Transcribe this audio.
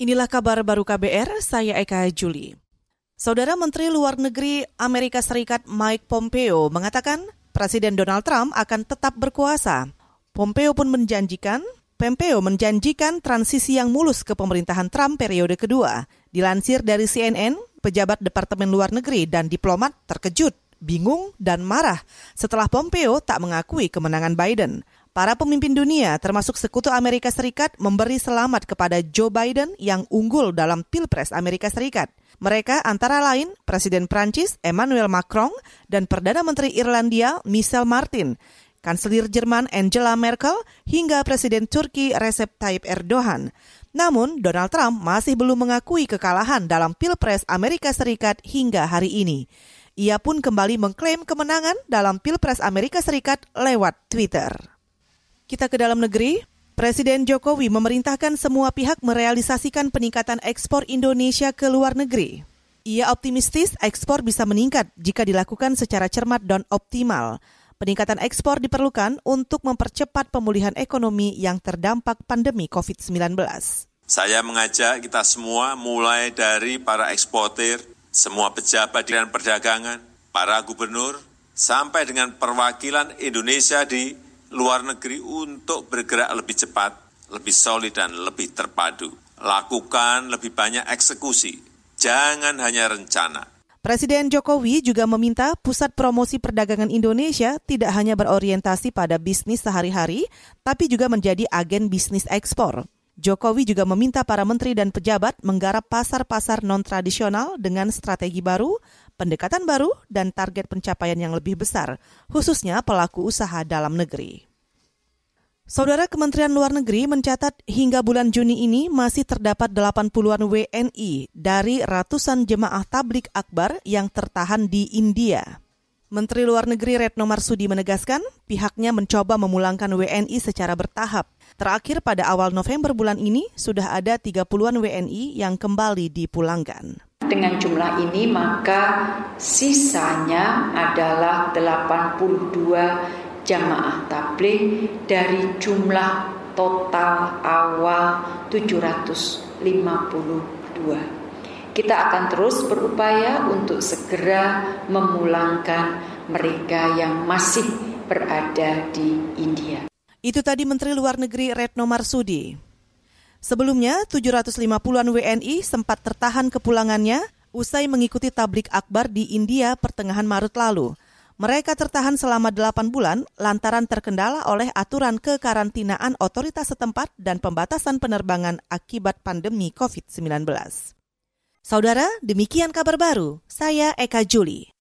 Inilah kabar baru KBR, saya Eka Juli. Saudara Menteri Luar Negeri Amerika Serikat Mike Pompeo mengatakan Presiden Donald Trump akan tetap berkuasa. Pompeo pun menjanjikan Pompeo menjanjikan transisi yang mulus ke pemerintahan Trump periode kedua. Dilansir dari CNN, pejabat Departemen Luar Negeri dan diplomat terkejut, bingung, dan marah setelah Pompeo tak mengakui kemenangan Biden. Para pemimpin dunia, termasuk sekutu Amerika Serikat, memberi selamat kepada Joe Biden yang unggul dalam Pilpres Amerika Serikat. Mereka antara lain Presiden Prancis Emmanuel Macron dan Perdana Menteri Irlandia Michel Martin, Kanselir Jerman Angela Merkel, hingga Presiden Turki Recep Tayyip Erdogan. Namun, Donald Trump masih belum mengakui kekalahan dalam Pilpres Amerika Serikat hingga hari ini. Ia pun kembali mengklaim kemenangan dalam Pilpres Amerika Serikat lewat Twitter. Kita ke dalam negeri. Presiden Jokowi memerintahkan semua pihak merealisasikan peningkatan ekspor Indonesia ke luar negeri. Ia optimistis ekspor bisa meningkat jika dilakukan secara cermat dan optimal. Peningkatan ekspor diperlukan untuk mempercepat pemulihan ekonomi yang terdampak pandemi COVID-19. Saya mengajak kita semua mulai dari para eksportir, semua pejabat di perdagangan, para gubernur, sampai dengan perwakilan Indonesia di luar negeri untuk bergerak lebih cepat, lebih solid, dan lebih terpadu. Lakukan lebih banyak eksekusi, jangan hanya rencana. Presiden Jokowi juga meminta Pusat Promosi Perdagangan Indonesia tidak hanya berorientasi pada bisnis sehari-hari, tapi juga menjadi agen bisnis ekspor. Jokowi juga meminta para menteri dan pejabat menggarap pasar-pasar non-tradisional dengan strategi baru, pendekatan baru, dan target pencapaian yang lebih besar, khususnya pelaku usaha dalam negeri. Saudara Kementerian Luar Negeri mencatat hingga bulan Juni ini masih terdapat 80-an WNI dari ratusan jemaah tablik akbar yang tertahan di India. Menteri Luar Negeri Retno Marsudi menegaskan pihaknya mencoba memulangkan WNI secara bertahap. Terakhir pada awal November bulan ini sudah ada 30-an WNI yang kembali dipulangkan. Dengan jumlah ini maka sisanya adalah 82 jamaah tabligh dari jumlah total awal 752. Kita akan terus berupaya untuk segera memulangkan mereka yang masih berada di India. Itu tadi Menteri Luar Negeri Retno Marsudi. Sebelumnya, 750-an WNI sempat tertahan kepulangannya usai mengikuti tablik akbar di India pertengahan Maret lalu. Mereka tertahan selama 8 bulan lantaran terkendala oleh aturan kekarantinaan otoritas setempat dan pembatasan penerbangan akibat pandemi COVID-19. Saudara, demikian kabar baru. Saya Eka Juli.